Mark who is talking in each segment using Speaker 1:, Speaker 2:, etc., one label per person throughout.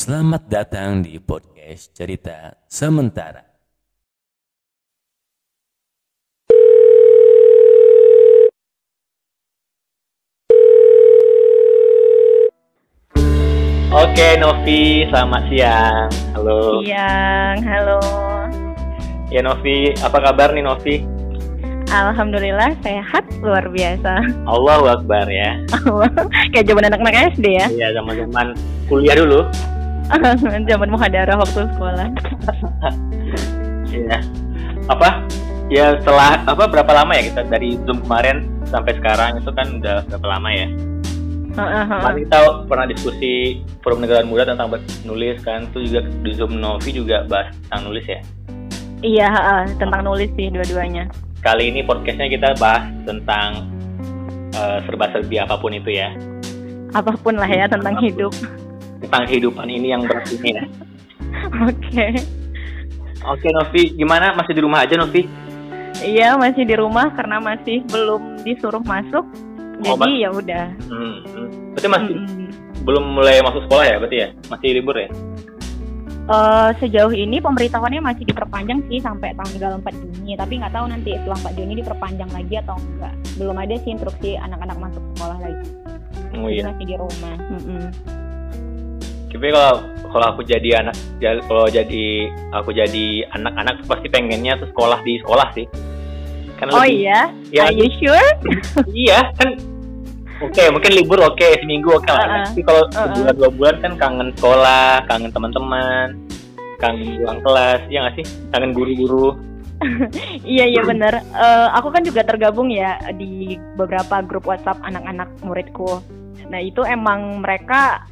Speaker 1: Selamat datang di podcast Cerita Sementara.
Speaker 2: Oke Novi, selamat siang. Halo.
Speaker 3: Siang, halo.
Speaker 2: Ya Novi, apa kabar nih Novi?
Speaker 3: Alhamdulillah sehat luar biasa.
Speaker 2: Allahu Akbar ya.
Speaker 3: Kayak zaman anak-anak SD ya.
Speaker 2: Iya zaman-zaman kuliah dulu.
Speaker 3: zaman muhadarah waktu sekolah.
Speaker 2: Iya. Apa? Ya setelah apa berapa lama ya kita dari Zoom kemarin sampai sekarang itu kan udah berapa lama ya? Kemarin kita pernah diskusi forum negara muda tentang nulis kan, itu juga di Zoom Novi juga bahas tentang nulis ya.
Speaker 3: Iya, uh, tentang nulis sih dua-duanya.
Speaker 2: Kali ini podcastnya kita bahas tentang uh, serba-serbi apa pun itu ya.
Speaker 3: Apa pun lah ya tentang apa pun. hidup.
Speaker 2: Tentang kehidupan ini yang berat ini ya.
Speaker 3: Oke. Okay.
Speaker 2: Oke Novi, gimana masih di rumah aja Novi?
Speaker 3: Iya masih di rumah karena masih belum disuruh masuk Oh, jadi ya udah hmm,
Speaker 2: hmm. berarti masih hmm. belum mulai masuk sekolah ya berarti ya masih libur ya
Speaker 3: Uh, sejauh ini pemberitahuannya masih diperpanjang sih sampai tanggal 4 Juni, tapi nggak tahu nanti setelah 4 Juni diperpanjang lagi atau enggak. Belum ada sih instruksi anak-anak masuk sekolah lagi. Oh iya. masih di rumah. Mm -mm.
Speaker 2: Tapi kalau kalau aku jadi anak, kalau jadi aku jadi anak-anak pasti pengennya tuh sekolah di sekolah sih.
Speaker 3: Kan oh lebih, iya? Ya, Are you sure?
Speaker 2: iya, kan Oke, okay, mungkin libur oke, okay, seminggu oke okay lah. Uh -uh. Tapi kalau uh -uh. sebulan dua bulan kan kangen sekolah, kangen teman-teman, kangen pulang kelas, ya nggak sih? Kangen guru-guru.
Speaker 3: iya iya benar. Uh, aku kan juga tergabung ya di beberapa grup WhatsApp anak-anak muridku. Nah itu emang mereka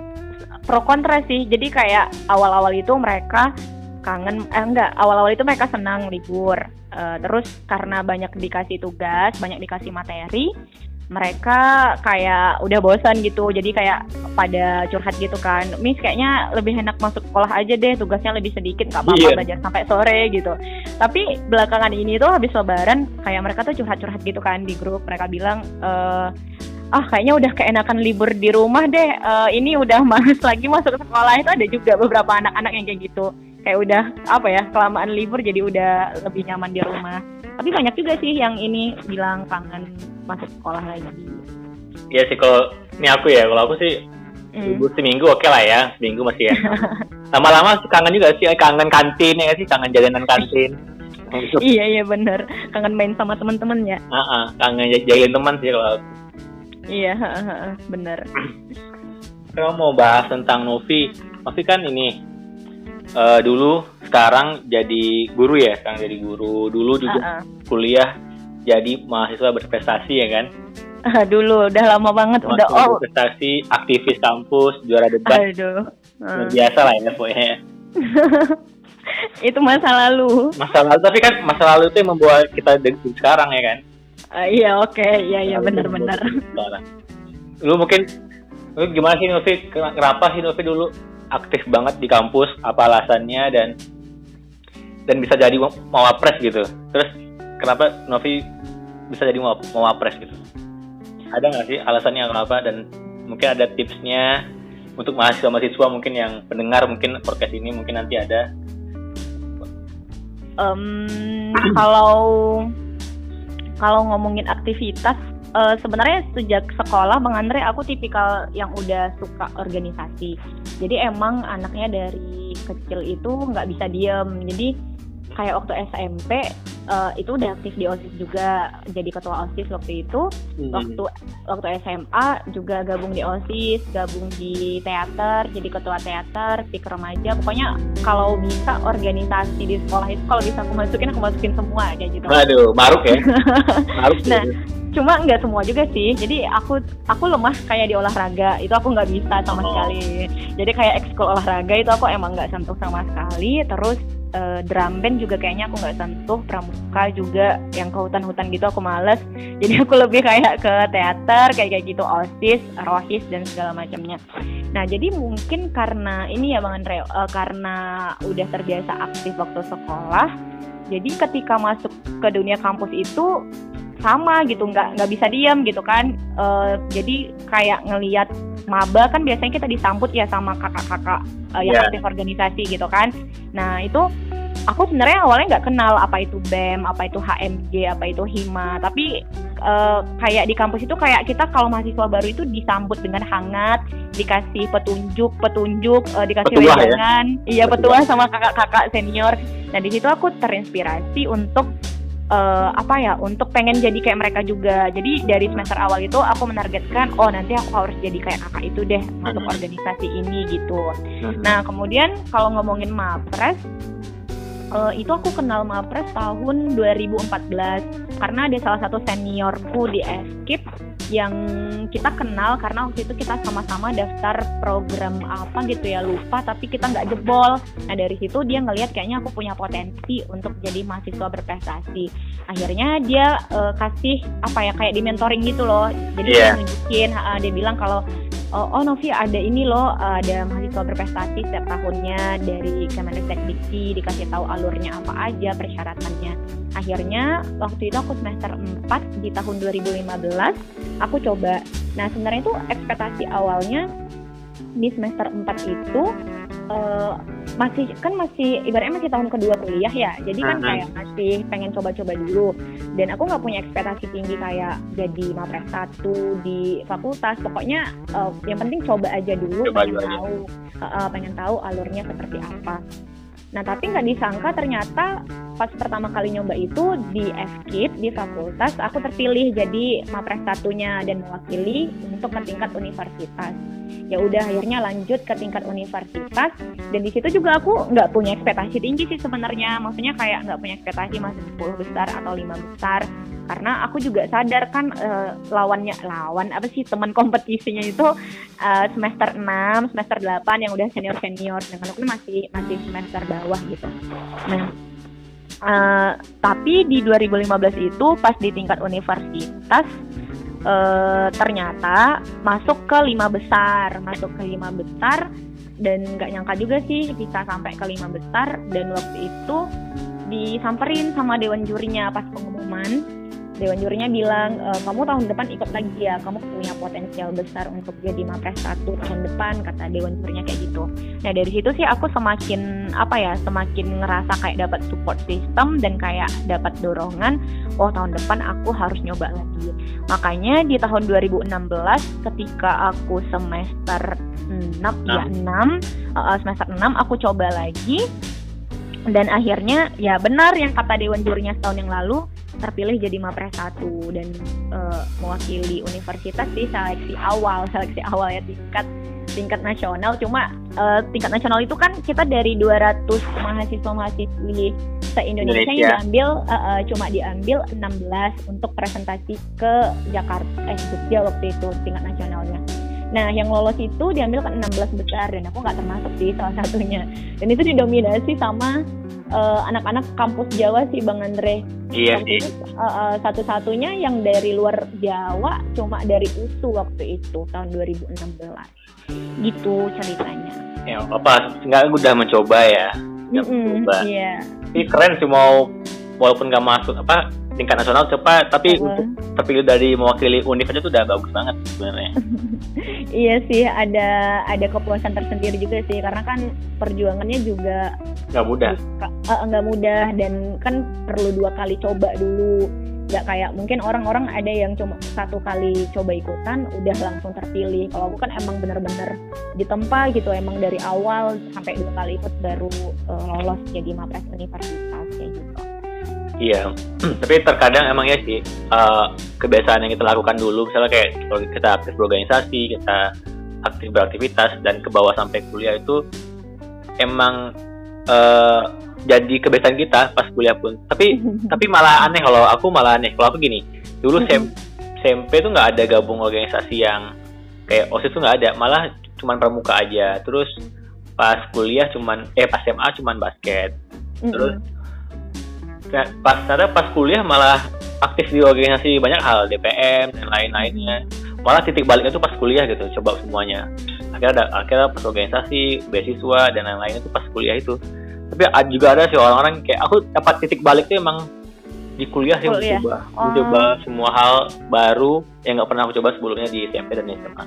Speaker 3: pro kontra sih. Jadi kayak awal-awal itu mereka kangen, eh enggak, awal-awal itu mereka senang libur. Uh, terus karena banyak dikasih tugas, banyak dikasih materi, mereka kayak udah bosan gitu jadi kayak pada curhat gitu kan Miss kayaknya lebih enak masuk sekolah aja deh tugasnya lebih sedikit nggak apa-apa yeah. belajar sampai sore gitu tapi belakangan ini tuh habis lebaran kayak mereka tuh curhat-curhat gitu kan di grup mereka bilang e, ah kayaknya udah keenakan libur di rumah deh. Uh, ini udah males lagi masuk sekolah. Itu ada juga beberapa anak-anak yang kayak gitu. Kayak udah apa ya kelamaan libur jadi udah lebih nyaman di rumah. Tapi banyak juga sih yang ini bilang kangen masuk sekolah lagi.
Speaker 2: Iya sih kalau ini aku ya kalau aku sih mm. libur seminggu oke okay lah ya seminggu masih ya. Lama-lama kangen juga sih kangen kantin ya sih? Kangen jalanan kantin.
Speaker 3: Iya iya bener. Kangen main sama teman-teman ya
Speaker 2: uh -uh, kangen jagain teman sih kalau
Speaker 3: iya bener.
Speaker 2: Kalau mau bahas tentang Novi. Novi kan ini uh, dulu sekarang jadi guru ya sekarang jadi guru. Dulu juga uh -uh. kuliah jadi mahasiswa berprestasi ya kan?
Speaker 3: Uh, dulu udah lama banget mahasiswa udah
Speaker 2: oh. berprestasi aktivis kampus juara debat. Aduh. Uh. biasa lah ya pokoknya.
Speaker 3: Itu masa lalu.
Speaker 2: Masa lalu tapi kan masa lalu itu yang membuat kita sekarang ya kan
Speaker 3: uh, iya oke. Okay. iya iya benar-benar
Speaker 2: lu mungkin lu gimana sih Novi? Kenapa sih Novi dulu aktif banget di kampus? Apa alasannya? Dan dan bisa jadi mau apres gitu. Terus kenapa Novi bisa jadi mau apres gitu? Ada nggak sih alasannya kenapa dan mungkin ada tipsnya untuk mahasiswa-mahasiswa mungkin yang pendengar mungkin podcast ini mungkin nanti ada.
Speaker 3: Um, kalau kalau ngomongin aktivitas uh, sebenarnya sejak sekolah Bang Andre aku tipikal yang udah suka organisasi. Jadi emang anaknya dari kecil itu nggak bisa diem. Jadi kayak waktu SMP uh, eh, itu udah aktif di OSIS juga jadi ketua OSIS waktu itu. Hmm. Waktu waktu SMA juga gabung di OSIS, gabung di teater, jadi ketua teater, di remaja. Pokoknya kalau bisa organisasi di sekolah itu kalau bisa aku masukin aku masukin semua kayak gitu.
Speaker 2: Waduh, maruk ya.
Speaker 3: maruk. nah, cuma nggak semua juga sih jadi aku aku lemah kayak di olahraga itu aku nggak bisa sama oh. sekali jadi kayak ekskul olahraga itu aku emang nggak sentuh sama sekali terus uh, drum band juga kayaknya aku nggak sentuh pramuka juga yang ke hutan-hutan gitu aku males. Jadi aku lebih kayak ke teater kayak kayak gitu osis rohis dan segala macamnya. Nah jadi mungkin karena ini ya bang Andre uh, karena udah terbiasa aktif waktu sekolah jadi ketika masuk ke dunia kampus itu sama gitu nggak nggak bisa diam gitu kan uh, jadi kayak ngelihat maba kan biasanya kita disambut ya sama kakak-kakak uh, yang
Speaker 2: Yeah.
Speaker 3: aktif organisasi gitu kan nah itu aku sebenarnya awalnya nggak kenal apa itu BEM, apa itu HMG, apa itu HIMA, tapi eh, kayak di kampus itu kayak kita kalau mahasiswa baru itu disambut dengan hangat, dikasih petunjuk, petunjuk, eh, dikasih
Speaker 2: Petuah ya?
Speaker 3: wejangan, iya
Speaker 2: Petuah.
Speaker 3: petuah sama kakak-kakak senior. Nah di situ aku terinspirasi untuk eh, apa ya, untuk pengen jadi kayak mereka juga. Jadi dari semester awal itu aku menargetkan, oh nanti aku harus jadi kayak kakak itu deh masuk organisasi ini gitu. Nah, kemudian kalau ngomongin Mapres, eh, itu aku kenal Mapres tahun 2014 karena ada salah satu seniorku di Eskip yang kita kenal karena waktu itu kita sama-sama daftar program apa gitu ya lupa tapi kita nggak jebol. Nah dari situ dia ngelihat kayaknya aku punya potensi untuk jadi mahasiswa berprestasi. Akhirnya dia eh, kasih apa ya kayak di mentoring gitu loh. Jadi
Speaker 2: Iya.
Speaker 3: dia nunjukin, ha, dia bilang kalau oh, oh Novi ada ini loh ada mahasiswa berprestasi setiap tahunnya dari Kemenristek Dikti dikasih tahu alurnya apa aja persyaratannya. Akhirnya waktu itu aku semester 4 di tahun 2015 aku coba. Nah sebenarnya itu ekspektasi awalnya di semester 4 itu eh, masih kan masih ibaratnya masih tahun kedua kuliah ya jadi kan
Speaker 2: Mhm.
Speaker 3: kayak masih pengen coba-coba dulu dan aku nggak punya ekspektasi tinggi kayak jadi mapres satu di fakultas pokoknya eh, yang penting coba aja dulu
Speaker 2: Coba
Speaker 3: pengen
Speaker 2: aja.
Speaker 3: tahu eh, pengen tahu alurnya seperti apa nah tapi nggak disangka ternyata pas pertama kali nyoba itu di FKIP di fakultas aku terpilih jadi mapres satunya dan mewakili untuk ke tingkat universitas. Ya udah akhirnya lanjut ke tingkat universitas. Dan di situ juga aku nggak punya ekspektasi tinggi sih sebenarnya. Maksudnya kayak nggak punya ekspektasi masuk 10 besar atau lima besar karena aku juga sadar kan eh, lawannya lawan apa sih teman kompetisinya itu eh, semester 6 semester 8 yang udah senior senior dengan aku masih masih semester bawah gitu. Nah eh, tapi di 2015 itu pas di tingkat universitas eh, ternyata masuk ke lima besar. Masuk ke lima besar dan nggak nyangka juga sih bisa sampai ke lima besar. Dan waktu itu disamperin sama dewan jurinya pas pengumuman dewan jurinya bilang e, kamu tahun depan ikut lagi ya kamu punya potensial besar untuk jadi mapres satu tahun depan kata dewan jurinya kayak gitu. Nah dari situ sih aku semakin apa ya semakin ngerasa kayak dapat support system dan kayak dapat dorongan oh tahun depan aku harus nyoba lagi. Makanya di tahun 2016 ketika aku semester 6 ya 6 uh, semester 6 aku coba lagi. Dan akhirnya ya benar yang kata dewan jurinya setahun yang lalu terpilih jadi mapres satu dan eh, mewakili universitas di seleksi awal seleksi awal ya tingkat tingkat nasional. Cuma eh, tingkat nasional itu kan kita dari 200 mahasiswa mahasiswi se Indonesia. yang diambil eh, eh, cuma diambil 16 untuk presentasi ke Jakarta eh Jogja waktu itu tingkat nasionalnya. Nah, yang lolos itu diambil ke 16 besar dan aku nggak termasuk sih salah satunya. Dan itu didominasi sama eh, anak-anak kampus Jawa sih Bang Andre.
Speaker 2: Iya sih.
Speaker 3: eh, eh, satu-satunya yang dari luar Jawa cuma dari USU waktu itu tahun 2016. Gitu ceritanya.
Speaker 2: Ya apa? Enggak udah mencoba ya. Udah
Speaker 3: Mm-mm,
Speaker 2: mencoba.
Speaker 3: Iya.
Speaker 2: Tapi keren sih mau walaupun nggak masuk apa tingkat nasional coba tapi
Speaker 3: Apa?
Speaker 2: untuk terpilih dari mewakili univ aja tuh udah bagus banget sebenarnya.
Speaker 3: Iya sih ada ada kepuasan tersendiri juga sih karena kan perjuangannya juga
Speaker 2: Nggak mudah.
Speaker 3: Eh, nggak mudah dan kan perlu dua kali coba dulu nggak kayak mungkin orang-orang ada yang cuma satu kali coba ikutan udah langsung terpilih kalau aku kan emang bener-bener ditempa gitu emang dari awal sampai dua kali ikut baru eh, lolos jadi mapres universitas kayak gitu
Speaker 2: Iya, tapi terkadang emang ya sih eh, kebiasaan yang kita lakukan dulu, misalnya kayak kalau kita aktif berorganisasi, kita aktif beraktivitas dan ke bawah sampai kuliah itu emang eh, jadi kebiasaan kita pas kuliah pun. Tapi tapi malah aneh kalau aku malah aneh kalau aku gini, dulu SMP tuh nggak ada gabung organisasi yang kayak osis tuh nggak ada, malah cuman pramuka aja. Terus pas kuliah cuman eh pas SMA cuman basket. Terus Kayak pas ternyata pas kuliah malah aktif di organisasi banyak hal DPM dan lain-lainnya. Malah titik baliknya tuh pas kuliah gitu coba semuanya. Akhirnya ada akhirnya pas organisasi beasiswa dan lain-lain itu pas kuliah itu. Tapi ada- juga ada sih orang-orang kayak aku dapat titik balik tuh emang di kuliah sih mencoba
Speaker 3: Oh.
Speaker 2: mencoba semua hal baru yang nggak pernah aku coba sebelumnya di SMP dan SMA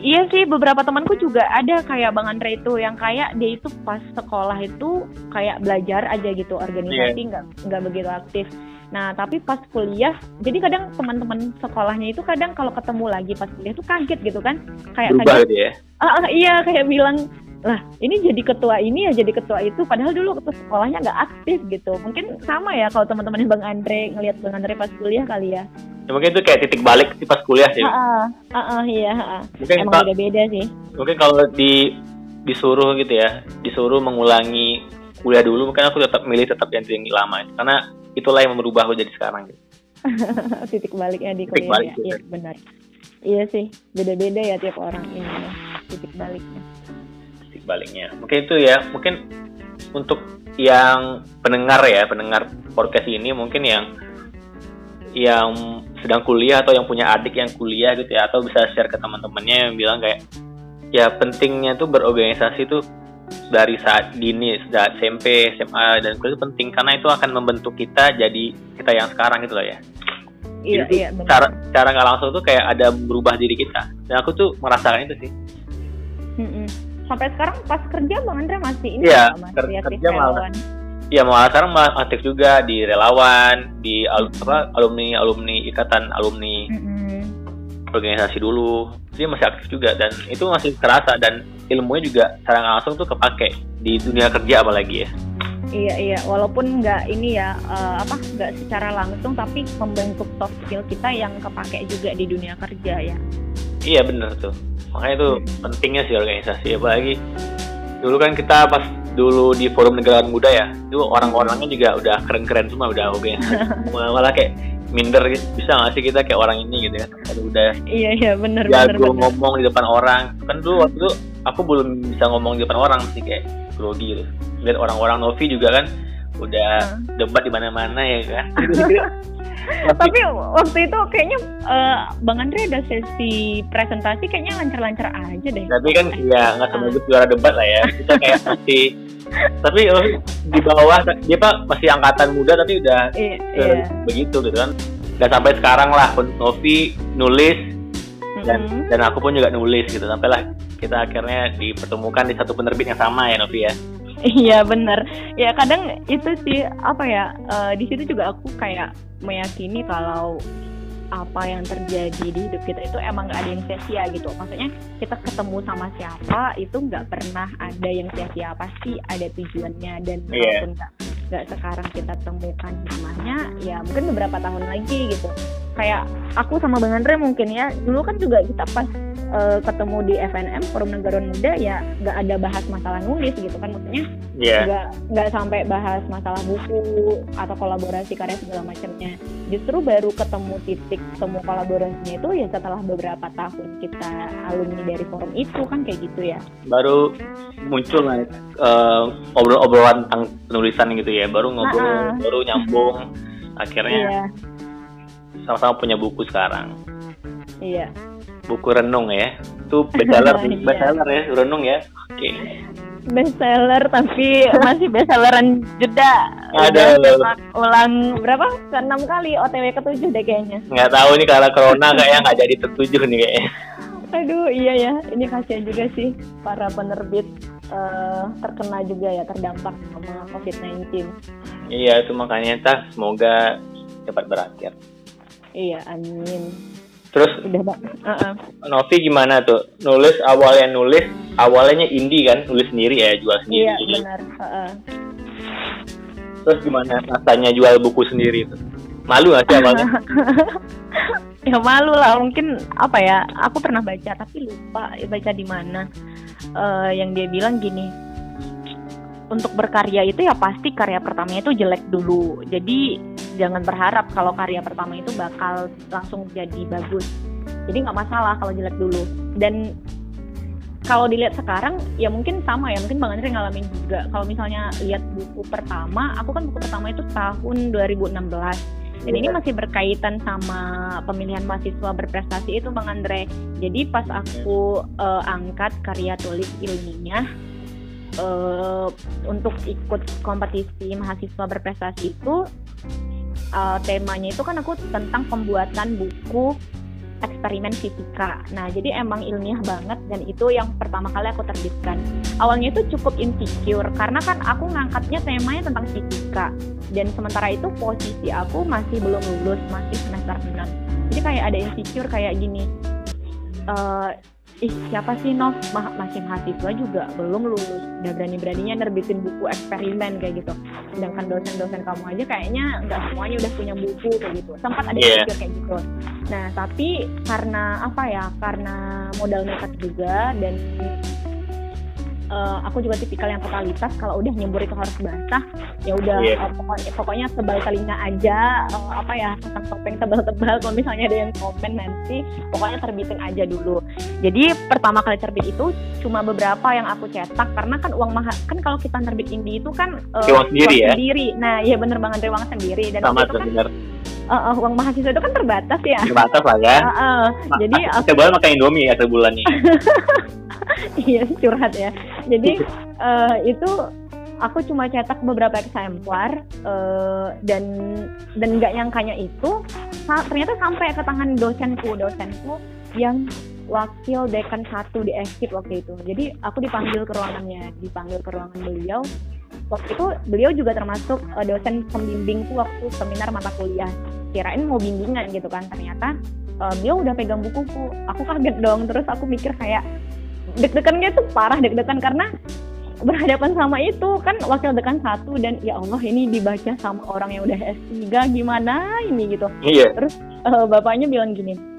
Speaker 3: Iya sih, beberapa temanku juga ada kayak Bang Andre itu yang kayak dia itu pas sekolah itu kayak belajar aja gitu, organisasi
Speaker 2: Iya.
Speaker 3: nggak nggak begitu aktif. Nah, tapi pas kuliah, jadi kadang teman-teman sekolahnya itu kadang kalau ketemu lagi pas kuliah tuh kaget gitu kan, kayak
Speaker 2: berubah
Speaker 3: kaget,
Speaker 2: gitu ya
Speaker 3: ah, ah, iya kayak bilang lah ini jadi ketua ini ya jadi ketua itu padahal dulu waktu sekolahnya nggak aktif gitu mungkin sama ya kalau teman-temannya bang Andre ngelihat bang Andre pas kuliah kali ya
Speaker 2: ya, mungkin itu kayak titik balik sih pas kuliah sih
Speaker 3: ah ah, ah, iya
Speaker 2: mungkin
Speaker 3: emang beda-beda sih
Speaker 2: mungkin kalau di disuruh gitu ya disuruh mengulangi kuliah dulu mungkin aku tetap milih tetap yang yang lama karena itulah yang merubah aku jadi sekarang gitu.
Speaker 3: titik baliknya di
Speaker 2: Titik
Speaker 3: kuliah
Speaker 2: balik,
Speaker 3: ya. Iya, benar. Iya sih, beda-beda ya tiap orang ini ya, titik baliknya.
Speaker 2: Titik baliknya. Mungkin itu ya mungkin untuk yang pendengar ya pendengar podcast ini mungkin yang yang sedang kuliah atau yang punya adik yang kuliah gitu ya atau bisa share ke teman-temannya yang bilang kayak ya pentingnya tuh berorganisasi tuh dari saat dini saat SMP SMA dan kuliah itu penting karena itu akan membentuk kita jadi kita yang sekarang gitu loh ya.
Speaker 3: Iya,
Speaker 2: Jadi
Speaker 3: iya,
Speaker 2: cara cara nggak langsung tuh kayak ada berubah diri kita. Dan aku tuh merasakan itu sih.
Speaker 3: Sampai sekarang pas kerja Bang Andre masih ini
Speaker 2: Iya,
Speaker 3: nggak, masih
Speaker 2: ker- kerja malah.
Speaker 3: relawan?
Speaker 2: Ya malah sekarang malah aktif juga di relawan, di al- apa alumni alumni ikatan alumni
Speaker 3: Mm-mm.
Speaker 2: organisasi dulu. Dia masih aktif juga dan itu masih terasa dan ilmunya juga secara langsung tuh kepake di dunia kerja apalagi ya.
Speaker 3: Iya iya, walaupun nggak ini ya eh, apa nggak secara langsung tapi membentuk soft skill kita yang kepake juga di dunia kerja ya.
Speaker 2: Iya bener tuh. Makanya itu pentingnya sih organisasi apalagi dulu kan kita pas dulu di forum negarawan muda ya itu orang-orangnya juga udah keren-keren semua udah organisasi malah malah kayak minder gitu. bisa nggak sih kita kayak orang ini gitu kan Aduh, udah
Speaker 3: Iya iya benar benar
Speaker 2: jago
Speaker 3: benar.
Speaker 2: ngomong di depan orang kan dulu waktu itu aku belum bisa ngomong di depan orang sih kayak grogi gitu lihat orang-orang Novi juga kan udah
Speaker 3: Hmm.
Speaker 2: debat di mana-mana ya kan
Speaker 3: Tapi waktu itu kayaknya eh, Bang Andre ada sesi presentasi kayaknya lancar-lancar aja deh.
Speaker 2: tapi kan ya nggak semua itu juara debat lah ya kita kayak masih tapi oh, di bawah dia pak masih angkatan muda tapi udah
Speaker 3: Iya.
Speaker 2: eh,
Speaker 3: iya.
Speaker 2: begitu gitu kan dan sampai sekarang lah pun Novi nulis dan
Speaker 3: Mm-mm.
Speaker 2: dan aku pun juga nulis gitu sampailah kita akhirnya dipertemukan di satu penerbit yang sama ya Novi ya
Speaker 3: Iya benar. Ya kadang itu sih apa ya eh, di situ juga aku kayak meyakini kalau apa yang terjadi di hidup kita itu emang gak ada yang sia-sia gitu. Maksudnya kita ketemu sama siapa itu nggak pernah ada yang sia-sia pasti ada tujuannya dan
Speaker 2: Iya.
Speaker 3: walaupun nggak nggak sekarang kita temukan hikmahnya ya mungkin beberapa tahun lagi gitu. Kayak aku sama Bang Andre mungkin ya dulu kan juga kita pas eh, ketemu di FNM Forum Negarawan Muda ya nggak ada bahas masalah nulis gitu kan maksudnya
Speaker 2: Iya.
Speaker 3: nggak nggak sampai bahas masalah buku atau kolaborasi karya segala macamnya. Justru baru ketemu titik temu kolaborasinya itu ya setelah beberapa tahun kita alumni dari forum itu kan kayak gitu ya.
Speaker 2: Baru muncul lah eh, obrol-obrolan tentang penulisan gitu ya baru ngobrol
Speaker 3: Ah, ah.
Speaker 2: baru nyambung. Akhirnya
Speaker 3: iya.
Speaker 2: sama-sama punya buku sekarang.
Speaker 3: Iya.
Speaker 2: Buku renung ya. Itu bestseller
Speaker 3: Iya.
Speaker 2: bestseller ya renung ya. Oke.
Speaker 3: Bestseller tapi masih bestselleran jeda.
Speaker 2: Ada.
Speaker 3: Ulang, ulang berapa? Ke enam kali otw ke tujuh deh kayaknya.
Speaker 2: Nggak tahu nih karena corona kayaknya nggak jadi tertujuh nih kayaknya.
Speaker 3: Aduh iya ya. Ini kasihan juga sih para penerbit eh, terkena juga ya terdampak sama covid-19
Speaker 2: iya itu makanya entah semoga cepat berakhir
Speaker 3: Iya, amin.
Speaker 2: terus
Speaker 3: Udah, Mbak. Heeh.
Speaker 2: Novi gimana tuh nulis awalnya nulis awalnya indie kan nulis sendiri ya jual sendiri
Speaker 3: Iya, benar. Heeh.
Speaker 2: terus gimana rasanya jual buku sendiri itu malu nggak sih awalnya
Speaker 3: ya malu lah, mungkin apa ya? Aku pernah baca tapi lupa baca di mana. Eh, yang dia bilang gini, untuk berkarya itu ya pasti karya pertamanya itu jelek dulu. Jadi jangan berharap kalau karya pertama itu bakal langsung jadi bagus. Jadi nggak masalah kalau jelek dulu. Dan kalau dilihat sekarang ya mungkin sama ya mungkin bang Andre ngalamin juga kalau misalnya lihat buku pertama aku kan buku pertama itu tahun 2016 dan ini masih berkaitan sama pemilihan mahasiswa berprestasi itu bang Andre. Jadi pas aku eh, angkat karya tulis ilmiah eh, untuk ikut kompetisi mahasiswa berprestasi itu uh, temanya itu kan aku tentang pembuatan buku eksperimen fisika. Nah, jadi emang ilmiah banget dan itu yang pertama kali aku terbitkan. Awalnya itu cukup insecure karena kan aku ngangkatnya temanya tentang fisika dan sementara itu posisi aku masih belum lulus, masih semester 6. Jadi kayak ada insecure kayak gini. Uh, ih siapa sih Nov? Ma masih mahasiswa juga belum lulus. Udah berani-beraninya nerbitin buku eksperimen kayak gitu. Sedangkan dosen-dosen kamu aja kayaknya nggak semuanya udah punya buku kayak gitu. Sempat ada yeah. kayak gitu. Nah tapi karena apa ya karena modal nekat juga dan uh, aku juga tipikal yang totalitas kalau udah nyebur itu harus basah ya udah yeah. uh, pokoknya pokoknya tebal telinga aja uh, apa ya pasang topeng tebal-tebal. Kalau misalnya ada yang komen nanti pokoknya terbitin aja dulu jadi pertama kali terbit itu cuma beberapa yang aku cetak karena kan uang mahal kan kalau kita terbit indie itu kan
Speaker 2: uh, uang sendiri ya
Speaker 3: sendiri nah iya bener banget dari uang sendiri dan
Speaker 2: sama
Speaker 3: itu kan
Speaker 2: bener
Speaker 3: uh, uh, uang mahasiswa itu kan terbatas ya.
Speaker 2: Terbatas lah ya. Uh,
Speaker 3: uh, jadi
Speaker 2: aku coba makan Indomie ya sebulannya.
Speaker 3: iya curhat ya. Jadi uh, itu aku cuma cetak beberapa eksemplar uh, dan dan nggak nyangkanya itu ternyata sampai ke tangan dosenku dosenku yang wakil dekan satu di ekip waktu itu. Jadi aku dipanggil ke ruangannya dipanggil ke ruangan beliau. Waktu itu beliau juga termasuk uh, dosen pembimbingku waktu seminar mata kuliah. Kirain mau bimbingan gitu kan ternyata uh, beliau udah pegang bukuku aku kaget dong terus aku mikir kayak deg-degannya tuh parah deg-degan karena berhadapan sama itu kan wakil dekan satu dan ya Allah ini dibaca sama orang yang udah S3 gimana ini gitu.
Speaker 2: Iya.
Speaker 3: Terus uh, bapaknya bilang gini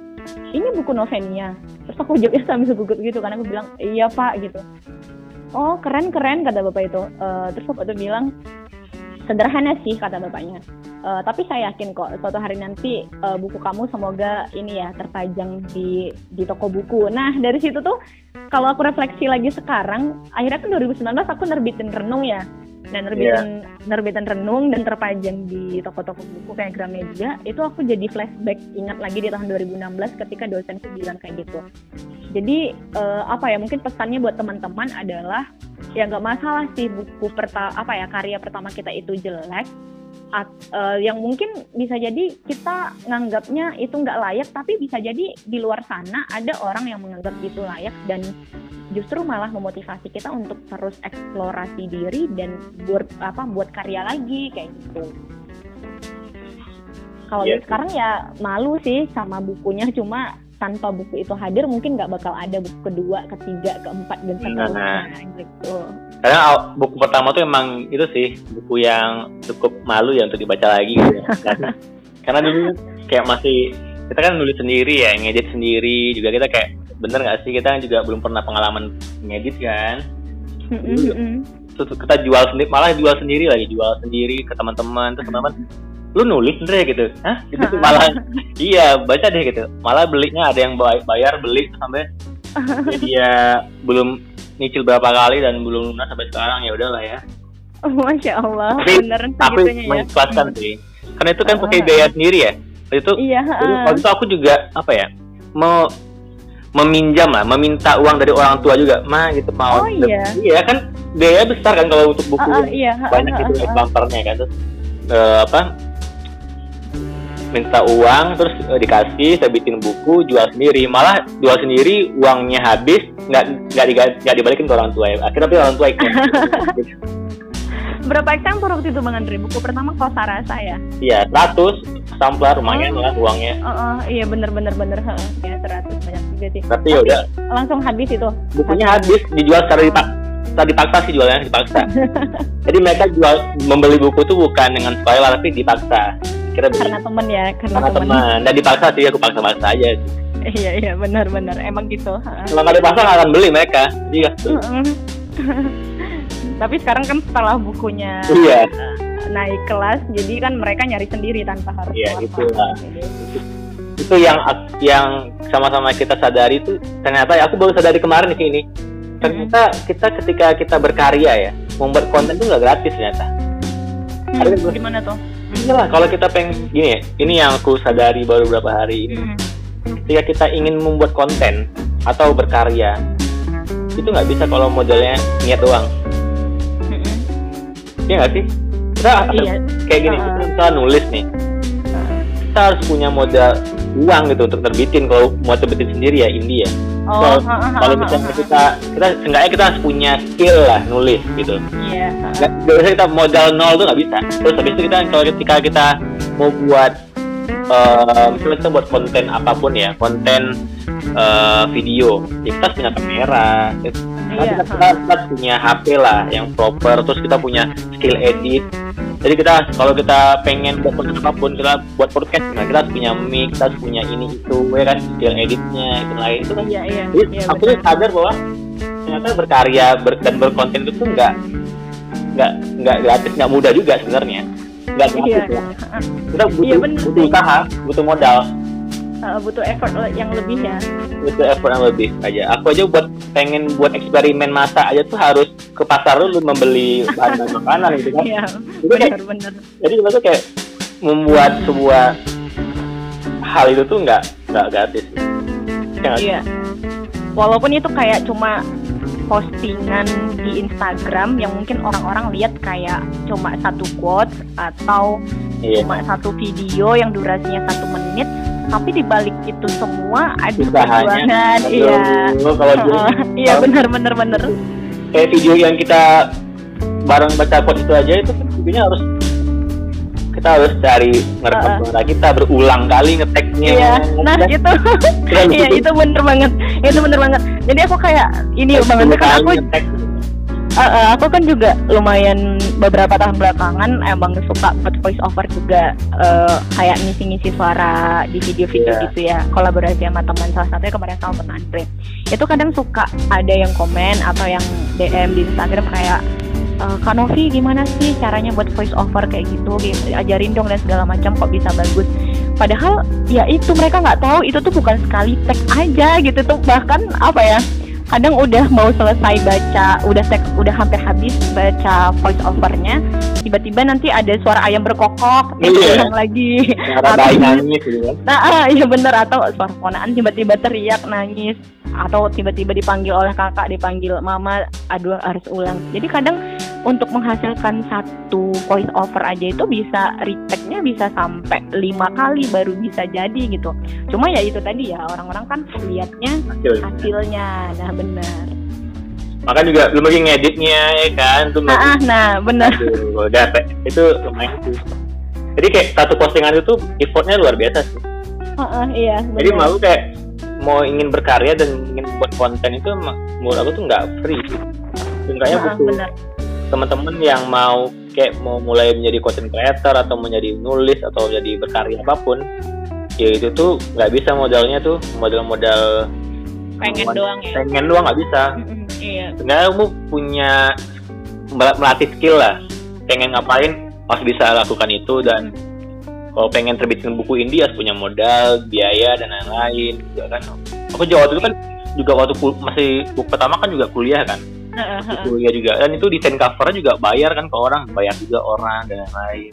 Speaker 3: ini buku Novenia terus aku jawabnya sambil gugut gitu karena aku bilang iya pak gitu. Oh keren keren kata bapak itu. Uh, terus bapak itu bilang sederhana sih kata bapaknya. Uh, tapi saya yakin kok suatu hari nanti uh, buku kamu semoga ini ya terpajang di di toko buku. Nah dari situ tuh kalau aku refleksi lagi sekarang akhirnya kan 2019 aku nerbitin renung ya dan nerbitin yeah. nerbitin renung dan terpajang di toko-toko buku kayak Gramedia itu aku jadi flashback ingat lagi di tahun 2016 ketika dosenku bilang kayak gitu jadi uh, apa ya mungkin pesannya buat teman-teman adalah ya nggak masalah sih buku pertama apa ya karya pertama kita itu jelek At, uh, yang mungkin bisa jadi kita nganggapnya itu nggak layak tapi bisa jadi di luar sana ada orang yang menganggap itu layak dan justru malah memotivasi kita untuk terus eksplorasi diri dan buat apa buat karya lagi kayak gitu. Kalau yeah. sekarang ya malu sih sama bukunya cuma tanpa buku itu hadir mungkin nggak bakal ada buku kedua, ketiga, keempat dan seterusnya nah, gitu.
Speaker 2: Karena buku pertama tuh emang itu sih buku yang cukup malu ya untuk dibaca lagi gitu. Ya. Karena dulu kayak masih kita kan nulis sendiri ya, ngedit sendiri juga kita kayak bener nggak sih kita juga belum pernah pengalaman ngedit kan terus kita jual sendiri malah jual sendiri lagi jual sendiri ke teman-teman terus teman-teman lu nulis Andre gitu. Hah? Gitu tuh malah iya baca deh gitu. Malah belinya ada yang bayar beli sampai dia belum nyicil berapa kali dan belum lunas sampai sekarang ya udahlah ya.
Speaker 3: Oh, masya allah
Speaker 2: tapi Beneran tapi ya? mengikhlaskan sih. Karena itu kan pakai biaya sendiri ya. Itu
Speaker 3: iya,
Speaker 2: waktu itu aku juga apa ya mau meminjam lah, meminta uang dari orang tua juga, mah gitu mau.
Speaker 3: Oh iya.
Speaker 2: Iya kan biaya besar kan kalau untuk buku
Speaker 3: uh, uh, iya,
Speaker 2: banyak uh, uh, itu uh, bumpernya kan terus uh, apa minta uang terus uh, dikasih saya bikin buku jual sendiri malah jual sendiri uangnya habis nggak nggak nggak dibalikin ke orang tua ya akhirnya tapi orang tua ikut
Speaker 3: berapa eksemplar waktu itu Bang Andri? Buku pertama Kosa Rasa ya?
Speaker 2: Iya, 100 samplar lumayan oh. lah uangnya.
Speaker 3: Oh, oh, iya bener bener bener. Ya 100 banyak juga sih.
Speaker 2: Tapi, ya udah.
Speaker 3: Langsung habis itu.
Speaker 2: Bukunya habis, dijual secara dipak secara dipaksa sih jualnya dipaksa. Jadi mereka jual membeli buku tuh bukan dengan spoiler tapi dipaksa.
Speaker 3: Kira karena temen ya, karena,
Speaker 2: karena teman. Dan dipaksa sih aku paksa-paksa aja.
Speaker 3: Iya iya benar benar emang gitu.
Speaker 2: Kalau nggak dipaksa nggak akan beli mereka. Iya.
Speaker 3: tapi sekarang kan setelah bukunya
Speaker 2: iya.
Speaker 3: naik kelas jadi kan mereka nyari sendiri tanpa harus
Speaker 2: iya, itu lah. itu yang yang sama-sama kita sadari itu ternyata ya aku baru sadari kemarin sih ini ternyata hmm. kita ketika kita berkarya ya membuat konten itu nggak gratis ternyata
Speaker 3: hmm, gimana tuh
Speaker 2: lah kalau kita pengen gini ya ini yang aku sadari baru beberapa hari ini hmm. ketika kita ingin membuat konten atau berkarya itu nggak bisa kalau modelnya niat doang Iya gak sih? Kita oh, iya. kayak gini, uh, kita nulis nih. Kita harus punya modal uang gitu untuk terbitin kalau mau terbitin sendiri ya indie ya.
Speaker 3: Oh, ha,
Speaker 2: kalau misalnya kita kita seenggaknya kita harus punya skill lah nulis gitu.
Speaker 3: Iya. ha.
Speaker 2: nggak nggak bisa kita modal nol tuh nggak bisa. Terus habis itu kita kalau ketika kita mau buat eh, misalnya kita buat konten apa pun ya konten eh, video ya kita harus punya kamera. Kita,
Speaker 3: Iya,
Speaker 2: kita, kita, kita punya HP lah yang proper. Terus kita punya skill edit jadi kita kalau kita pengen buat konten apa pun kita buat podcast nah kita harus punya mic kita harus punya ini itu ya kan skill editnya itu lain itu kan
Speaker 3: Iya, iya.
Speaker 2: jadi
Speaker 3: Iya,
Speaker 2: aku tuh sadar bahwa ternyata berkarya ber, dan berkonten itu tuh nggak nggak nggak gratis nggak mudah juga sebenarnya nggak gratis
Speaker 3: Iya.
Speaker 2: ya. kita butuh
Speaker 3: Iya, bener
Speaker 2: butuh usaha butuh modal
Speaker 3: Eh, butuh effort yang lebih ya.
Speaker 2: butuh effort yang lebih aja aku aja buat pengen buat eksperimen masak aja tuh harus ke pasar dulu membeli bahan makanan gitu kan
Speaker 3: Iya.
Speaker 2: Jadi kayak-
Speaker 3: Benar-benar.
Speaker 2: jadi tuh kayak membuat sebuah hal itu tuh nggak nggak gratis Ya sih?
Speaker 3: Iya. Walaupun itu kayak cuma postingan di Instagram yang mungkin orang-orang lihat kayak cuma satu quotes atau
Speaker 2: iya
Speaker 3: cuma satu video yang durasinya satu menit, tapi di balik itu semua ada perjuangan. Iya.
Speaker 2: Kalau
Speaker 3: Iya benar-benar benar.
Speaker 2: kayak video yang kita bareng baca quotes itu aja itu kan videonya harus kita harus cari ngerekam suara kita berulang kali ngeteknya
Speaker 3: Iya. Nah itu, iya itu bener banget. Itu bener banget. Jadi aku kayak ini banget
Speaker 2: 10
Speaker 3: kan aku
Speaker 2: ngetek.
Speaker 3: Uh, uh, aku kan juga lumayan beberapa tahun belakangan emang suka buat voice over juga uh, kayak ngisi-ngisi suara di video-video
Speaker 2: Iya.
Speaker 3: gitu ya kolaborasi sama teman salah satunya kemarin sama teman Andre itu kadang suka ada yang komen atau yang DM di Instagram kayak "Eh, Kak Novi gimana sih caranya buat voice over kayak gitu? Gitu, ajarin dong dan segala macam kok bisa bagus? Padahal ya itu mereka nggak tahu itu tuh bukan sekali tag aja gitu tuh. Bahkan apa ya kadang udah mau selesai baca udah tag udah hampir habis baca voice overnya tiba-tiba nanti ada suara ayam berkokok
Speaker 2: Iya.
Speaker 3: ulang lagi.
Speaker 2: Cara bayi nangis gitu kan.
Speaker 3: Nah, ah, iya bener atau suara ponaan tiba-tiba teriak nangis atau tiba-tiba dipanggil oleh kakak dipanggil mama aduh harus ulang. Jadi kadang untuk menghasilkan satu voice over aja itu bisa retake-nya bisa sampai lima kali baru bisa jadi gitu. Cuma ya itu tadi ya orang-orang kan lihatnya
Speaker 2: Hasil.
Speaker 3: hasilnya. Nah, benar.
Speaker 2: maka juga belum lagi ngeditnya ya kan tuh
Speaker 3: Nah, ah, nah benar.
Speaker 2: Aduh, udah Pe. itu lumayan tuh jadi kayak satu postingan itu tuh effortnya luar biasa sih
Speaker 3: Ah, ah, iya,
Speaker 2: jadi mau kayak mau ingin berkarya dan ingin buat konten itu menurut aku tuh nggak free. Sih Seenggaknya
Speaker 3: Ah, ah,
Speaker 2: butuh teman-teman yang mau kayak mau mulai menjadi content creator atau menjadi nulis atau jadi berkarya apa pun ya itu tuh nggak bisa modalnya tuh modal-modal
Speaker 3: Pengen doang ya.
Speaker 2: pengen doang nggak bisa.
Speaker 3: Mm-mm, Iya.
Speaker 2: sebenarnya kamu punya mel- melatih skill lah. Pengen ngapain harus bisa lakukan itu dan kalau pengen terbitin buku indie harus punya modal biaya dan lain-lain juga kan aku juga waktu itu kan juga waktu masih buku pertama kan juga kuliah kan
Speaker 3: ah.
Speaker 2: kuliah juga dan itu desain covernya juga bayar kan ke orang bayar juga orang dan lain-lain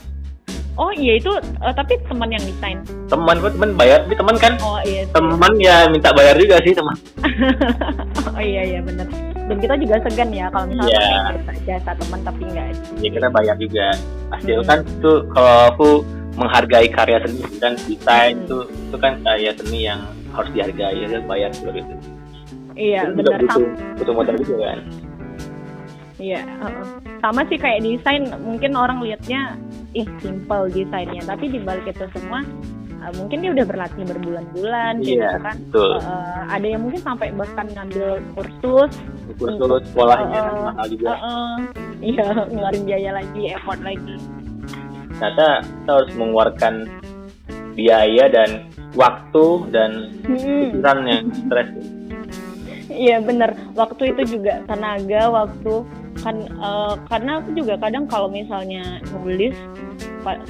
Speaker 3: Oh iya itu eh, tapi teman yang desain.
Speaker 2: teman teman bayar tapi teman kan
Speaker 3: Oh iya.
Speaker 2: teman ya minta bayar juga sih teman
Speaker 3: Oh iya iya benar. Dan kita juga segan ya kalau misalnya
Speaker 2: Iya.
Speaker 3: pakai jasa, jasa teman tapi nggak.
Speaker 2: ya kita bayar juga hasil
Speaker 3: Hmm.
Speaker 2: kan itu kalau aku menghargai karya seni dan desain
Speaker 3: Hmm.
Speaker 2: itu itu kan karya seni yang harus dihargai ya bayar gitu
Speaker 3: Iya
Speaker 2: Itu
Speaker 3: benar.
Speaker 2: butuh
Speaker 3: Sama,
Speaker 2: butuh modal juga kan
Speaker 3: iya. heeh. Sama sih kayak desain mungkin orang lihatnya ih simple desainnya tapi di balik itu semua eh, mungkin dia udah berlatih berbulan-bulan kayak
Speaker 2: Iya,
Speaker 3: gitu kan.
Speaker 2: betul
Speaker 3: Eh, ada yang mungkin sampai bahkan ngambil kursus.
Speaker 2: kursus sekolahnya
Speaker 3: Heeh.
Speaker 2: mahal juga
Speaker 3: Heeh. Iya ngeluarin biaya lagi, effort lagi.
Speaker 2: Ternyata kita harus mengeluarkan biaya dan waktu dan
Speaker 3: Hmm.
Speaker 2: pikiran yang stres
Speaker 3: Iya bener, waktu itu juga tenaga, waktu kan eh, karena aku juga kadang kalau misalnya nulis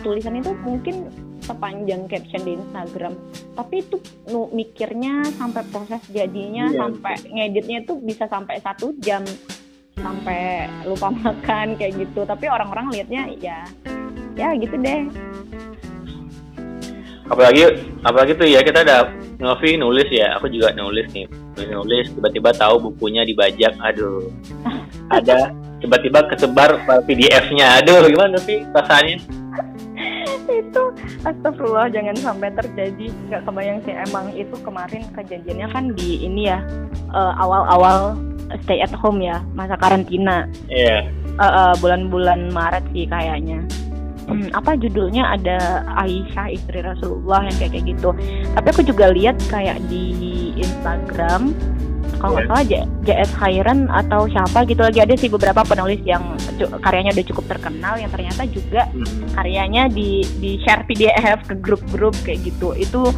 Speaker 3: tulisan itu mungkin sepanjang caption di Instagram, tapi itu nu, mikirnya sampai proses jadinya
Speaker 2: Iya.
Speaker 3: sampai ngeditnya itu bisa sampai satu jam sampai lupa makan kayak gitu. Tapi orang-orang liatnya ya ya gitu deh.
Speaker 2: apalagi apalagi tuh ya kita ada Novi nulis ya. Aku juga nulis nih. Nulis nulis tiba-tiba tahu bukunya dibajak. Aduh. Ada tiba-tiba kesebar PDF-nya aduh gimana sih rasanya
Speaker 3: itu astagfirullah jangan sampai terjadi. Nggak kebayang sih emang itu kemarin kejadiannya kan di ini ya uh, awal-awal stay at home ya masa karantina.
Speaker 2: Iya.
Speaker 3: uh, uh, bulan-bulan Maret sih kayaknya hmm, apa judulnya? Ada Aisyah istri Rasulullah yang kayak kayak gitu. Tapi aku juga lihat kayak di Instagram kalau nggak
Speaker 2: Iya.
Speaker 3: salah JS Khairan atau siapa gitu. Lagi ada sih beberapa penulis yang karyanya udah cukup terkenal yang ternyata juga
Speaker 2: Hmm.
Speaker 3: karyanya di di share PDF ke grup-grup kayak gitu. Itu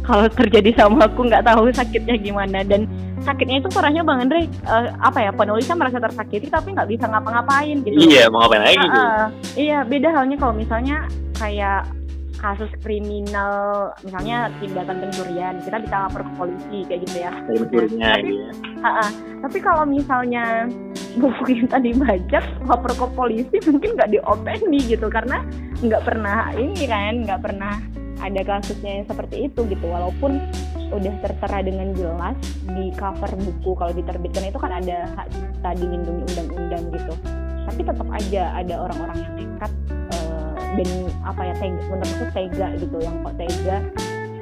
Speaker 3: kalau terjadi sama aku nggak tahu sakitnya gimana. Dan sakitnya itu parahnya bang Andre eh, apa ya penulisnya merasa tersakiti tapi nggak bisa ngapa-ngapain gitu
Speaker 2: Iya, mau ngapain lagi gitu.
Speaker 3: ah. iya beda halnya kalau misalnya kayak kasus kriminal misalnya tindakan pencurian kita bisa lapor ke polisi kayak gitu ya
Speaker 2: Dari mencurinya
Speaker 3: Tapi-
Speaker 2: gitu ya.
Speaker 3: Ah, ah. Tapi kalau misalnya buku kita dibajak, lapor ke polisi mungkin nggak diopeni gitu karena nggak pernah ini kan, nggak pernah ada kasusnya yang seperti itu gitu. Walaupun udah tertera dengan jelas di cover buku kalau diterbitkan itu kan ada hak cipta dilindungi undang-undang gitu. Tapi tetap aja ada orang-orang yang nekat eh, dan apa ya tega, menurutku tega gitu, yang kok tega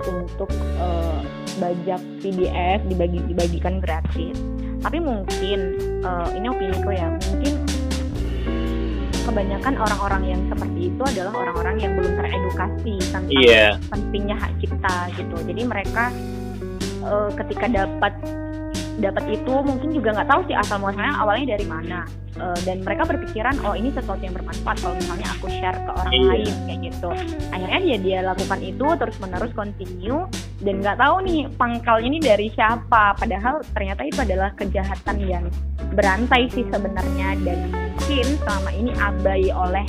Speaker 3: untuk eh, bajak PDF dibagi dibagikan gratis. Tapi mungkin eh, ini opiniku ya, mungkin kebanyakan orang-orang yang seperti itu adalah orang-orang yang belum teredukasi tentang
Speaker 2: Iya.
Speaker 3: pentingnya hak cipta gitu. Jadi mereka eh, ketika dapat dapat itu mungkin juga nggak tahu sih asal muasalnya awalnya dari mana Eh, dan mereka berpikiran oh ini sesuatu yang bermanfaat kalau misalnya aku share ke orang
Speaker 2: Iya.
Speaker 3: lain kayak gitu akhirnya dia dia lakukan itu terus menerus continue dan nggak tahu nih pangkalnya ini dari siapa. Padahal ternyata itu adalah kejahatan yang berantai sih sebenarnya. Dan mungkin selama ini abai oleh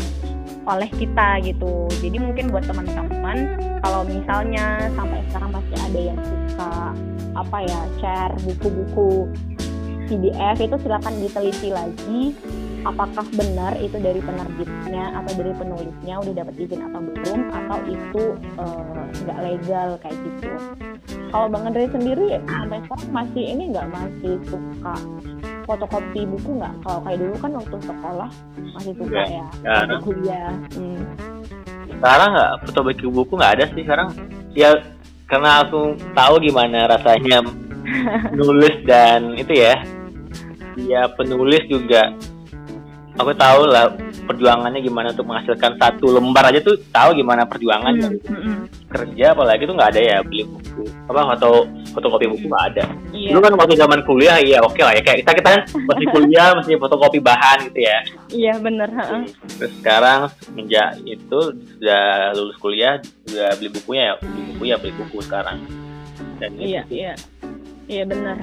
Speaker 3: oleh kita gitu. Jadi mungkin buat teman-teman kalau misalnya sampai sekarang masih ada yang suka apa ya share buku-buku PDF itu silakan diteliti lagi apakah benar itu dari penerbitnya atau dari penulisnya udah dapat izin atau belum atau itu eh, nggak legal kayak gitu kalau bang Andre sendiri sampai sekarang masih ini nggak masih suka fotokopi buku nggak kalau kayak dulu kan waktu sekolah masih suka ya
Speaker 2: ada.
Speaker 3: kuliah hmm.
Speaker 2: Sekarang nggak foto bagi buku nggak ada sih sekarang. Ya karena aku tahu gimana rasanya nulis dan itu ya. Ya penulis juga aku tahu lah perjuangannya gimana untuk menghasilkan satu lembar aja tuh tahu gimana perjuangan.
Speaker 3: Hmm,
Speaker 2: dari
Speaker 3: hmm,
Speaker 2: kerja apalagi tuh nggak ada ya beli buku apa atau fotokopi buku nggak ada.
Speaker 3: Iya.
Speaker 2: Dulu kan waktu zaman kuliah ya oke lah ya kayak kita kita kan masih kuliah masih fotokopi bahan gitu ya.
Speaker 3: Iya bener heeh.
Speaker 2: terus sekarang semenjak itu sudah lulus kuliah sudah beli bukunya ya beli buku ya beli buku sekarang. Dan
Speaker 3: Iya, iya. Iya benar.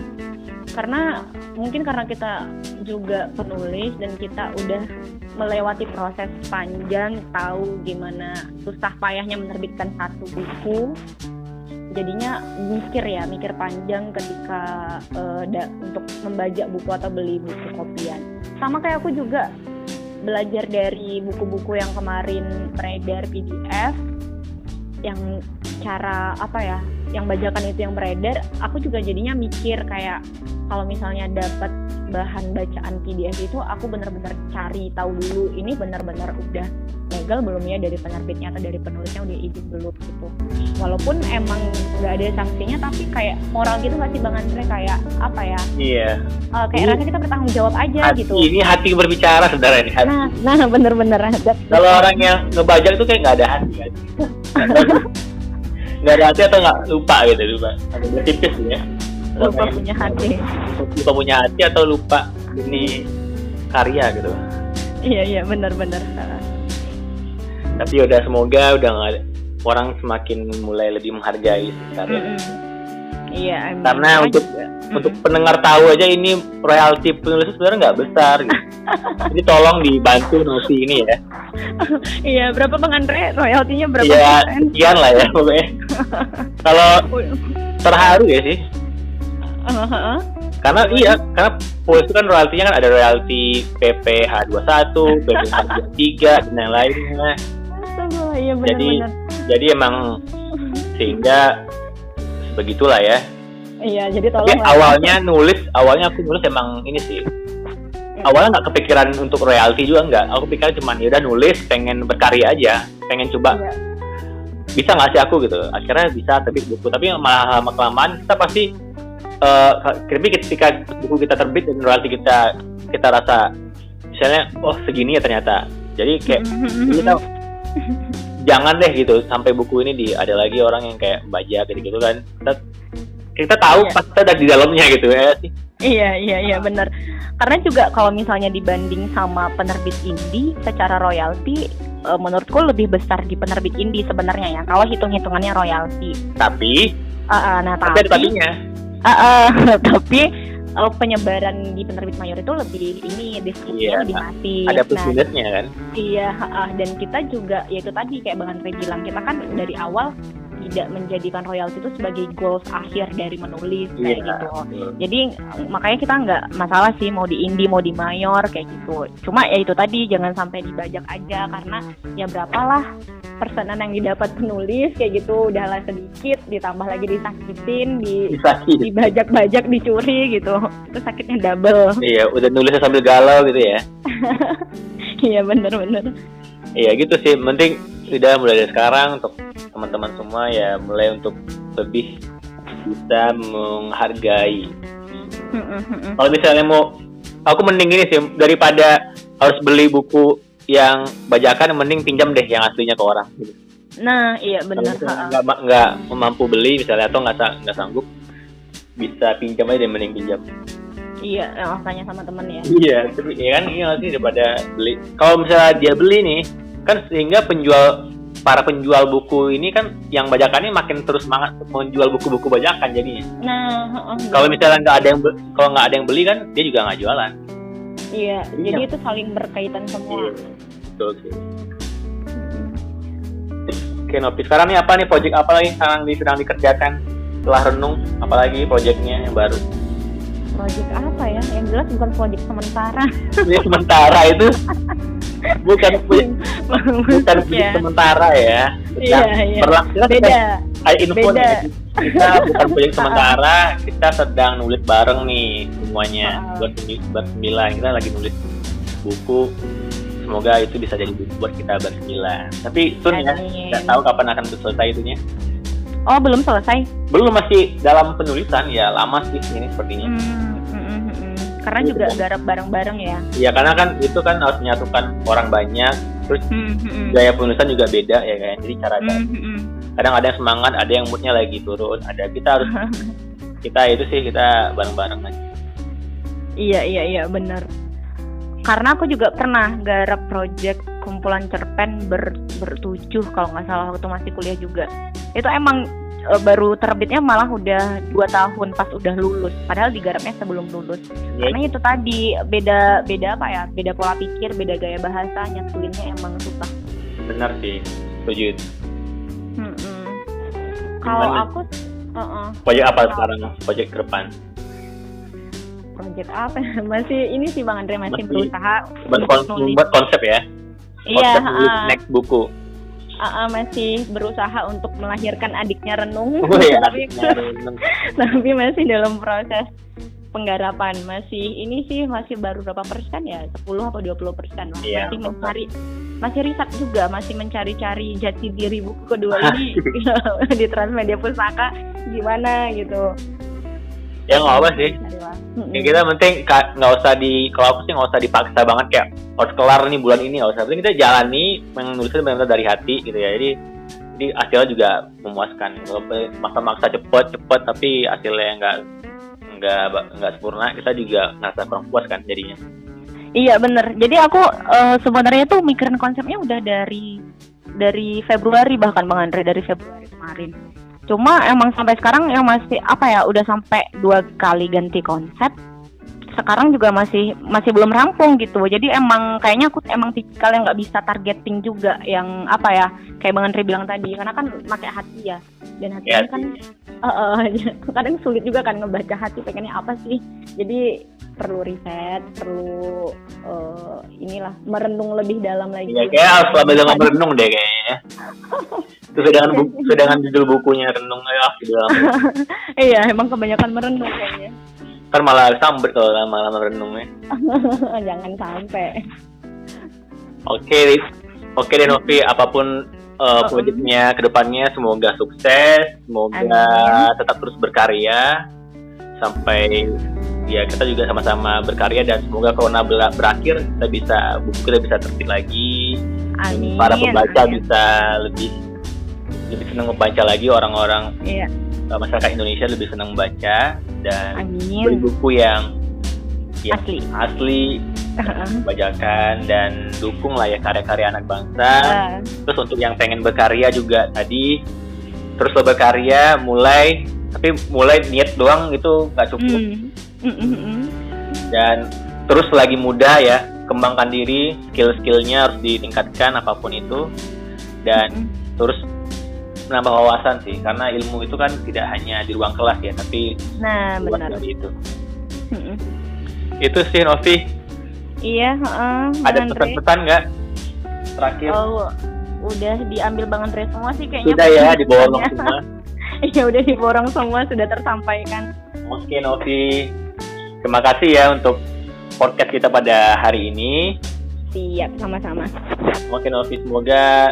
Speaker 3: Karena mungkin karena kita juga penulis dan kita udah melewati proses panjang, tahu gimana susah payahnya menerbitkan satu buku. Jadinya mikir ya, mikir panjang ketika eh, da- untuk membajak buku atau beli buku kopian. Sama kayak aku juga belajar dari buku-buku yang kemarin beredar PDF yang cara apa ya yang bajakan itu yang beredar aku juga jadinya mikir kayak kalau misalnya dapat bahan bacaan PDF itu aku bener-bener cari tahu dulu ini bener-bener udah legal belum ya dari penerbitnya atau dari penulisnya udah izin belum gitu. Walaupun emang nggak ada sanksinya tapi kayak moral gitu nggak sih bang Andre? Kayak apa ya?
Speaker 2: Iya.
Speaker 3: Eh, kayak
Speaker 2: Ini-
Speaker 3: rasa kita bertanggung jawab aja
Speaker 2: hati,
Speaker 3: gitu.
Speaker 2: ini hati berbicara saudara ini hati.
Speaker 3: nah nah bener-bener
Speaker 2: kalau orang yang ngebajak itu kayak nggak ada hati kan nggak ada hati atau nggak? Lupa gitu lupa. Agak tipis ya.
Speaker 3: Lupa punya hati.
Speaker 2: Lupa punya hati atau lupa ini karya gitu.
Speaker 3: Iya iya bener-bener
Speaker 2: tapi udah semoga udah nggak ada orang semakin mulai lebih menghargai karya.
Speaker 3: Mm-mm. Iya emang.
Speaker 2: karena
Speaker 3: Makanya-
Speaker 2: untuk untuk pendengar tahu aja ini royalti penulis sebenarnya nggak besar gitu. jadi tolong dibantu nosi ini ya
Speaker 3: Iya, berapa Bang Andre? Royaltinya berapa
Speaker 2: ya
Speaker 3: persen?
Speaker 2: sekian lah ya pokoknya kalau terharu ya sih
Speaker 3: Heeh.
Speaker 2: karena iya karena polis itu kan royaltinya kan ada royalti PPH 21, PPH 23 dan yang lainnya
Speaker 3: Astaga, iya
Speaker 2: Jadi-
Speaker 3: benar-benar.
Speaker 2: jadi emang sehingga begitulah ya.
Speaker 3: Iya, jadi
Speaker 2: tapi
Speaker 3: tolong lah.
Speaker 2: awalnya nulis awalnya aku nulis emang ini sih. Awalnya nggak kepikiran untuk royalti juga nggak. Aku pikir cuman ya udah nulis pengen berkarya aja pengen coba.
Speaker 3: Iya.
Speaker 2: bisa nggak sih aku gitu? Akhirnya bisa tapi buku. Tapi malah lama kelamaan kita pasti tapi ketika buku kita terbit dan royalti kita kita rasa misalnya oh segini ya ternyata. Jadi kayak kita jangan deh gitu sampai buku ini di ada lagi orang yang kayak baca gitu gitu kan kita kita tahu
Speaker 3: Iya.
Speaker 2: pas kita ada di dalamnya gitu ya sih
Speaker 3: Iya iya iya benar. Karena juga kalau misalnya dibanding sama penerbit indie secara royalti eh, menurutku lebih besar di penerbit indie sebenarnya ya. Kalau hitung-hitungannya royalti.
Speaker 2: tapi
Speaker 3: Ah, ah, nah
Speaker 2: tapi ada
Speaker 3: tapi
Speaker 2: tapinya
Speaker 3: ah, ah, tapi eh, penyebaran di penerbit mayor itu lebih ini diskusinya lebih masif.
Speaker 2: ada plus
Speaker 3: Nah,
Speaker 2: kan
Speaker 3: Iya, ha-ha. dan kita juga ya itu tadi kayak Bang Andre bilang kita kan dari awal tidak menjadikan royalti itu sebagai goals akhir dari menulis kayak
Speaker 2: Iya,
Speaker 3: gitu.
Speaker 2: betul.
Speaker 3: Jadi makanya kita nggak masalah sih mau di indie mau di mayor kayak gitu. Cuma ya itu tadi jangan sampai dibajak aja karena ya berapalah persenan yang didapat penulis kayak gitu. Udahlah sedikit ditambah lagi disakitin di
Speaker 2: bisa sih
Speaker 3: dibajak-bajak dicuri gitu. Itu sakitnya double.
Speaker 2: Iya udah nulisnya sambil galau gitu ya.
Speaker 3: Iya bener-bener.
Speaker 2: Iya gitu sih. Penting sudah mulai dari sekarang untuk teman-teman semua ya mulai untuk lebih bisa menghargai kalau misalnya mau aku mending ini sih daripada harus beli buku yang bajakan mending pinjam deh yang aslinya ke orang gitu.
Speaker 3: Nah, iya benar.
Speaker 2: nggak nggak mampu beli misalnya atau nggak nggak sanggup bisa pinjam aja deh mending pinjam
Speaker 3: Iya, yang tanya sama temen ya.
Speaker 2: iya tapi ya kan iya sih daripada beli kalau misalnya dia beli nih kan sehingga penjual para penjual buku ini kan yang bajakannya makin terus semangat menjual buku-buku bajakan jadinya.
Speaker 3: Nah, heeh,
Speaker 2: kalau misalnya nggak ada yang kalau nggak ada yang beli kan dia juga nggak jualan.
Speaker 3: Iya,
Speaker 2: Iya.
Speaker 3: jadi itu saling berkaitan semua.
Speaker 2: betul sih. Oke Nopi, sekarang nih apa nih project apa lagi sekarang di, sedang dikerjakan? Setelah renung apalagi projectnya yang baru
Speaker 3: Project apa ya? Yang jelas bukan project sementara.
Speaker 2: ini sementara itu bukan bukan
Speaker 3: ya.
Speaker 2: sementara ya
Speaker 3: Iya, iya.
Speaker 2: berlangsung
Speaker 3: Beda.
Speaker 2: Ada info
Speaker 3: Beda.
Speaker 2: nih, kita bukan proyek sementara, kita sedang nulis bareng nih semuanya
Speaker 3: Ah.
Speaker 2: buat bersembilan. Kita lagi nulis buku. Semoga itu bisa jadi buku buat kita bersembilan. Tapi soon ya, nggak tahu kapan akan selesai itunya.
Speaker 3: Oh, belum selesai.
Speaker 2: Belum masih dalam penulisan ya, lama sih ini sepertinya.
Speaker 3: Hmm, mm, mm, mm, mm. Karena
Speaker 2: Iya,
Speaker 3: juga
Speaker 2: betul.
Speaker 3: garap bareng-bareng ya.
Speaker 2: Ya karena kan itu kan harus menyatukan orang banyak, terus
Speaker 3: Hmm, hmm,
Speaker 2: gaya penulisan juga beda ya kan. Jadi cara
Speaker 3: Hmm, hmm,
Speaker 2: kadang ada yang semangat, ada yang moodnya lagi turun, ada kita harus kita itu sih kita bareng-bareng aja.
Speaker 3: Iya iya iya bener. Karena aku juga pernah garap project kumpulan cerpen ber bertujuh kalau nggak salah waktu masih kuliah juga. Itu emang e, baru terbitnya malah udah dua tahun pas udah lulus. Padahal digarapnya sebelum lulus.
Speaker 2: Ya,
Speaker 3: Karena itu tadi beda beda apa ya? Beda pola pikir, beda gaya bahasa, nyatuinnya emang susah.
Speaker 2: benar sih, setuju.
Speaker 3: Mm-mm. Kalau
Speaker 2: Gimana?
Speaker 3: aku, uh-uh,
Speaker 2: Proyek apa sekarang? Proyek ke depan?
Speaker 3: project apa? masih ini sih Bang Andre masih,
Speaker 2: Masih
Speaker 3: berusaha
Speaker 2: Buat, konsep ya?
Speaker 3: Iya,
Speaker 2: Konsep nulis
Speaker 3: uh,
Speaker 2: next buku.
Speaker 3: Uh, masih berusaha untuk melahirkan adiknya Renung,
Speaker 2: Oh ya,
Speaker 3: tapi tapi masih dalam proses penggarapan. Masih ini sih masih baru berapa persen ya? 10 atau 20 persen. Lah
Speaker 2: Iya,
Speaker 3: masih mencari masih riset juga masih mencari-cari jati diri buku kedua ini. Di Transmedia Pusaka gimana gitu
Speaker 2: ya nggak apa sih. Yang kita penting nggak usah di kalau aku sih nggak usah dipaksa banget kayak harus kelar nih bulan ini nggak usah. Penting kita jalani menulisnya benar-benar dari hati gitu ya. Jadi jadi hasilnya juga memuaskan. Kalau maksa-maksa cepet cepet tapi hasilnya nggak nggak nggak sempurna kita juga ngerasa kurang puas kan jadinya.
Speaker 3: Iya bener. Jadi aku eh, sebenarnya tuh mikirin konsepnya udah dari dari Februari bahkan Bang Andre dari Februari kemarin. Cuma emang sampai sekarang yang masih apa ya udah sampai dua kali ganti konsep. Sekarang juga masih masih belum rampung gitu. Jadi emang kayaknya aku emang tipikal yang nggak bisa targeting juga yang apa ya kayak Bang Andre bilang tadi karena kan pakai hati ya dan hati
Speaker 2: Ya,
Speaker 3: kan eh, eh, kadang sulit juga kan ngebaca hati pengennya apa sih. Jadi perlu riset, perlu eh, inilah merenung lebih dalam lagi.
Speaker 2: Iya, kayak harus lebih dengan merenung deh kayaknya. Terus dengan buku, dengan judul bukunya renung ya di dalam.
Speaker 3: iya, emang kebanyakan merenung kayaknya.
Speaker 2: Ntar malah sambet kalau lama-lama renungnya.
Speaker 3: Jangan sampai.
Speaker 2: Oke, oke deh Novi, apa pun
Speaker 3: uh,
Speaker 2: proyeknya ke depannya semoga sukses, semoga
Speaker 3: Amin.
Speaker 2: tetap terus berkarya sampai ya kita juga sama-sama berkarya dan semoga corona ber- berakhir kita bisa buku kita bisa terbit lagi,
Speaker 3: Amin.
Speaker 2: para pembaca
Speaker 3: amin.
Speaker 2: bisa lebih lebih senang membaca lagi orang-orang
Speaker 3: Iya,
Speaker 2: uh, masyarakat Indonesia lebih senang membaca dan beli
Speaker 3: amin.
Speaker 2: buku yang yang
Speaker 3: Asli.
Speaker 2: asli bajakan dan dukung lah ya karya-karya anak bangsa.
Speaker 3: Ah,
Speaker 2: Terus untuk yang pengen berkarya juga tadi terus lo berkarya mulai tapi mulai niat doang itu nggak cukup
Speaker 3: mm,
Speaker 2: dan terus lagi muda ya kembangkan diri skill-skillnya harus ditingkatkan apa pun itu. Dan
Speaker 3: Mm,
Speaker 2: terus menambah wawasan sih karena ilmu itu kan tidak hanya di ruang kelas ya tapi
Speaker 3: Nah,
Speaker 2: luas
Speaker 3: benar.
Speaker 2: dari itu. Itu sih Novi.
Speaker 3: Iya, Bang
Speaker 2: ada pesan-pesan nggak? Terakhir.
Speaker 3: Oh, udah diambil Bang Andre semua sih kayaknya.
Speaker 2: sudah ya di bawah
Speaker 3: pesannya.
Speaker 2: semua.
Speaker 3: Iya, udah diborong semua sudah tersampaikan.
Speaker 2: Oke Novi, terima kasih ya untuk podcast kita pada hari ini.
Speaker 3: Siap, sama-sama.
Speaker 2: Oke Novi, semoga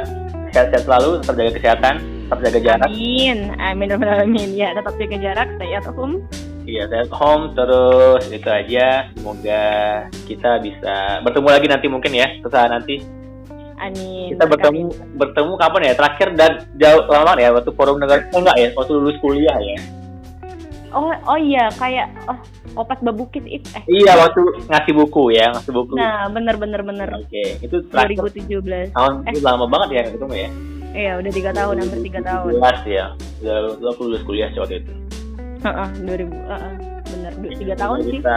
Speaker 2: sehat-sehat selalu, tetap jaga kesehatan, tetap jaga jarak.
Speaker 3: Amin. Amin amin, amin. Ya, tetap jaga jarak, stay at home.
Speaker 2: Iya, stay at home terus itu aja. Semoga kita bisa bertemu lagi nanti mungkin ya, setelah nanti
Speaker 3: Amin.
Speaker 2: kita bertemu bertemu kapan ya? Terakhir dan jauh lama ya waktu forum negara oh, enggak ya, waktu lulus kuliah ya.
Speaker 3: Oh, oh iya, kayak oh, opat babukis itu eh.
Speaker 2: Iya, waktu ngasih buku ya, ngasih buku.
Speaker 3: Nah, bener bener bener.
Speaker 2: Oke, itu terakhir
Speaker 3: 2017.
Speaker 2: tahun
Speaker 3: Eh.
Speaker 2: itu lama banget ya ketemu ya.
Speaker 3: Iya, udah tiga tahun, hampir tiga tahun.
Speaker 2: 2017 ya. Udah aku lulus kuliah waktu itu.
Speaker 3: Heeh, 2000. heeh, bener, du- tiga tahun sih.
Speaker 2: Bisa,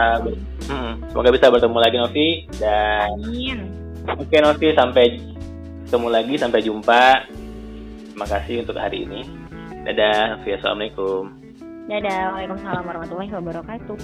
Speaker 2: Hmm, semoga bisa bertemu lagi Novi dan
Speaker 3: Amin.
Speaker 2: oke Novi sampai ketemu lagi sampai jumpa. Terima kasih untuk hari ini. Dadah, Novi. Assalamualaikum.
Speaker 3: Dadah, waalaikumsalam warahmatullahi wabarakatuh.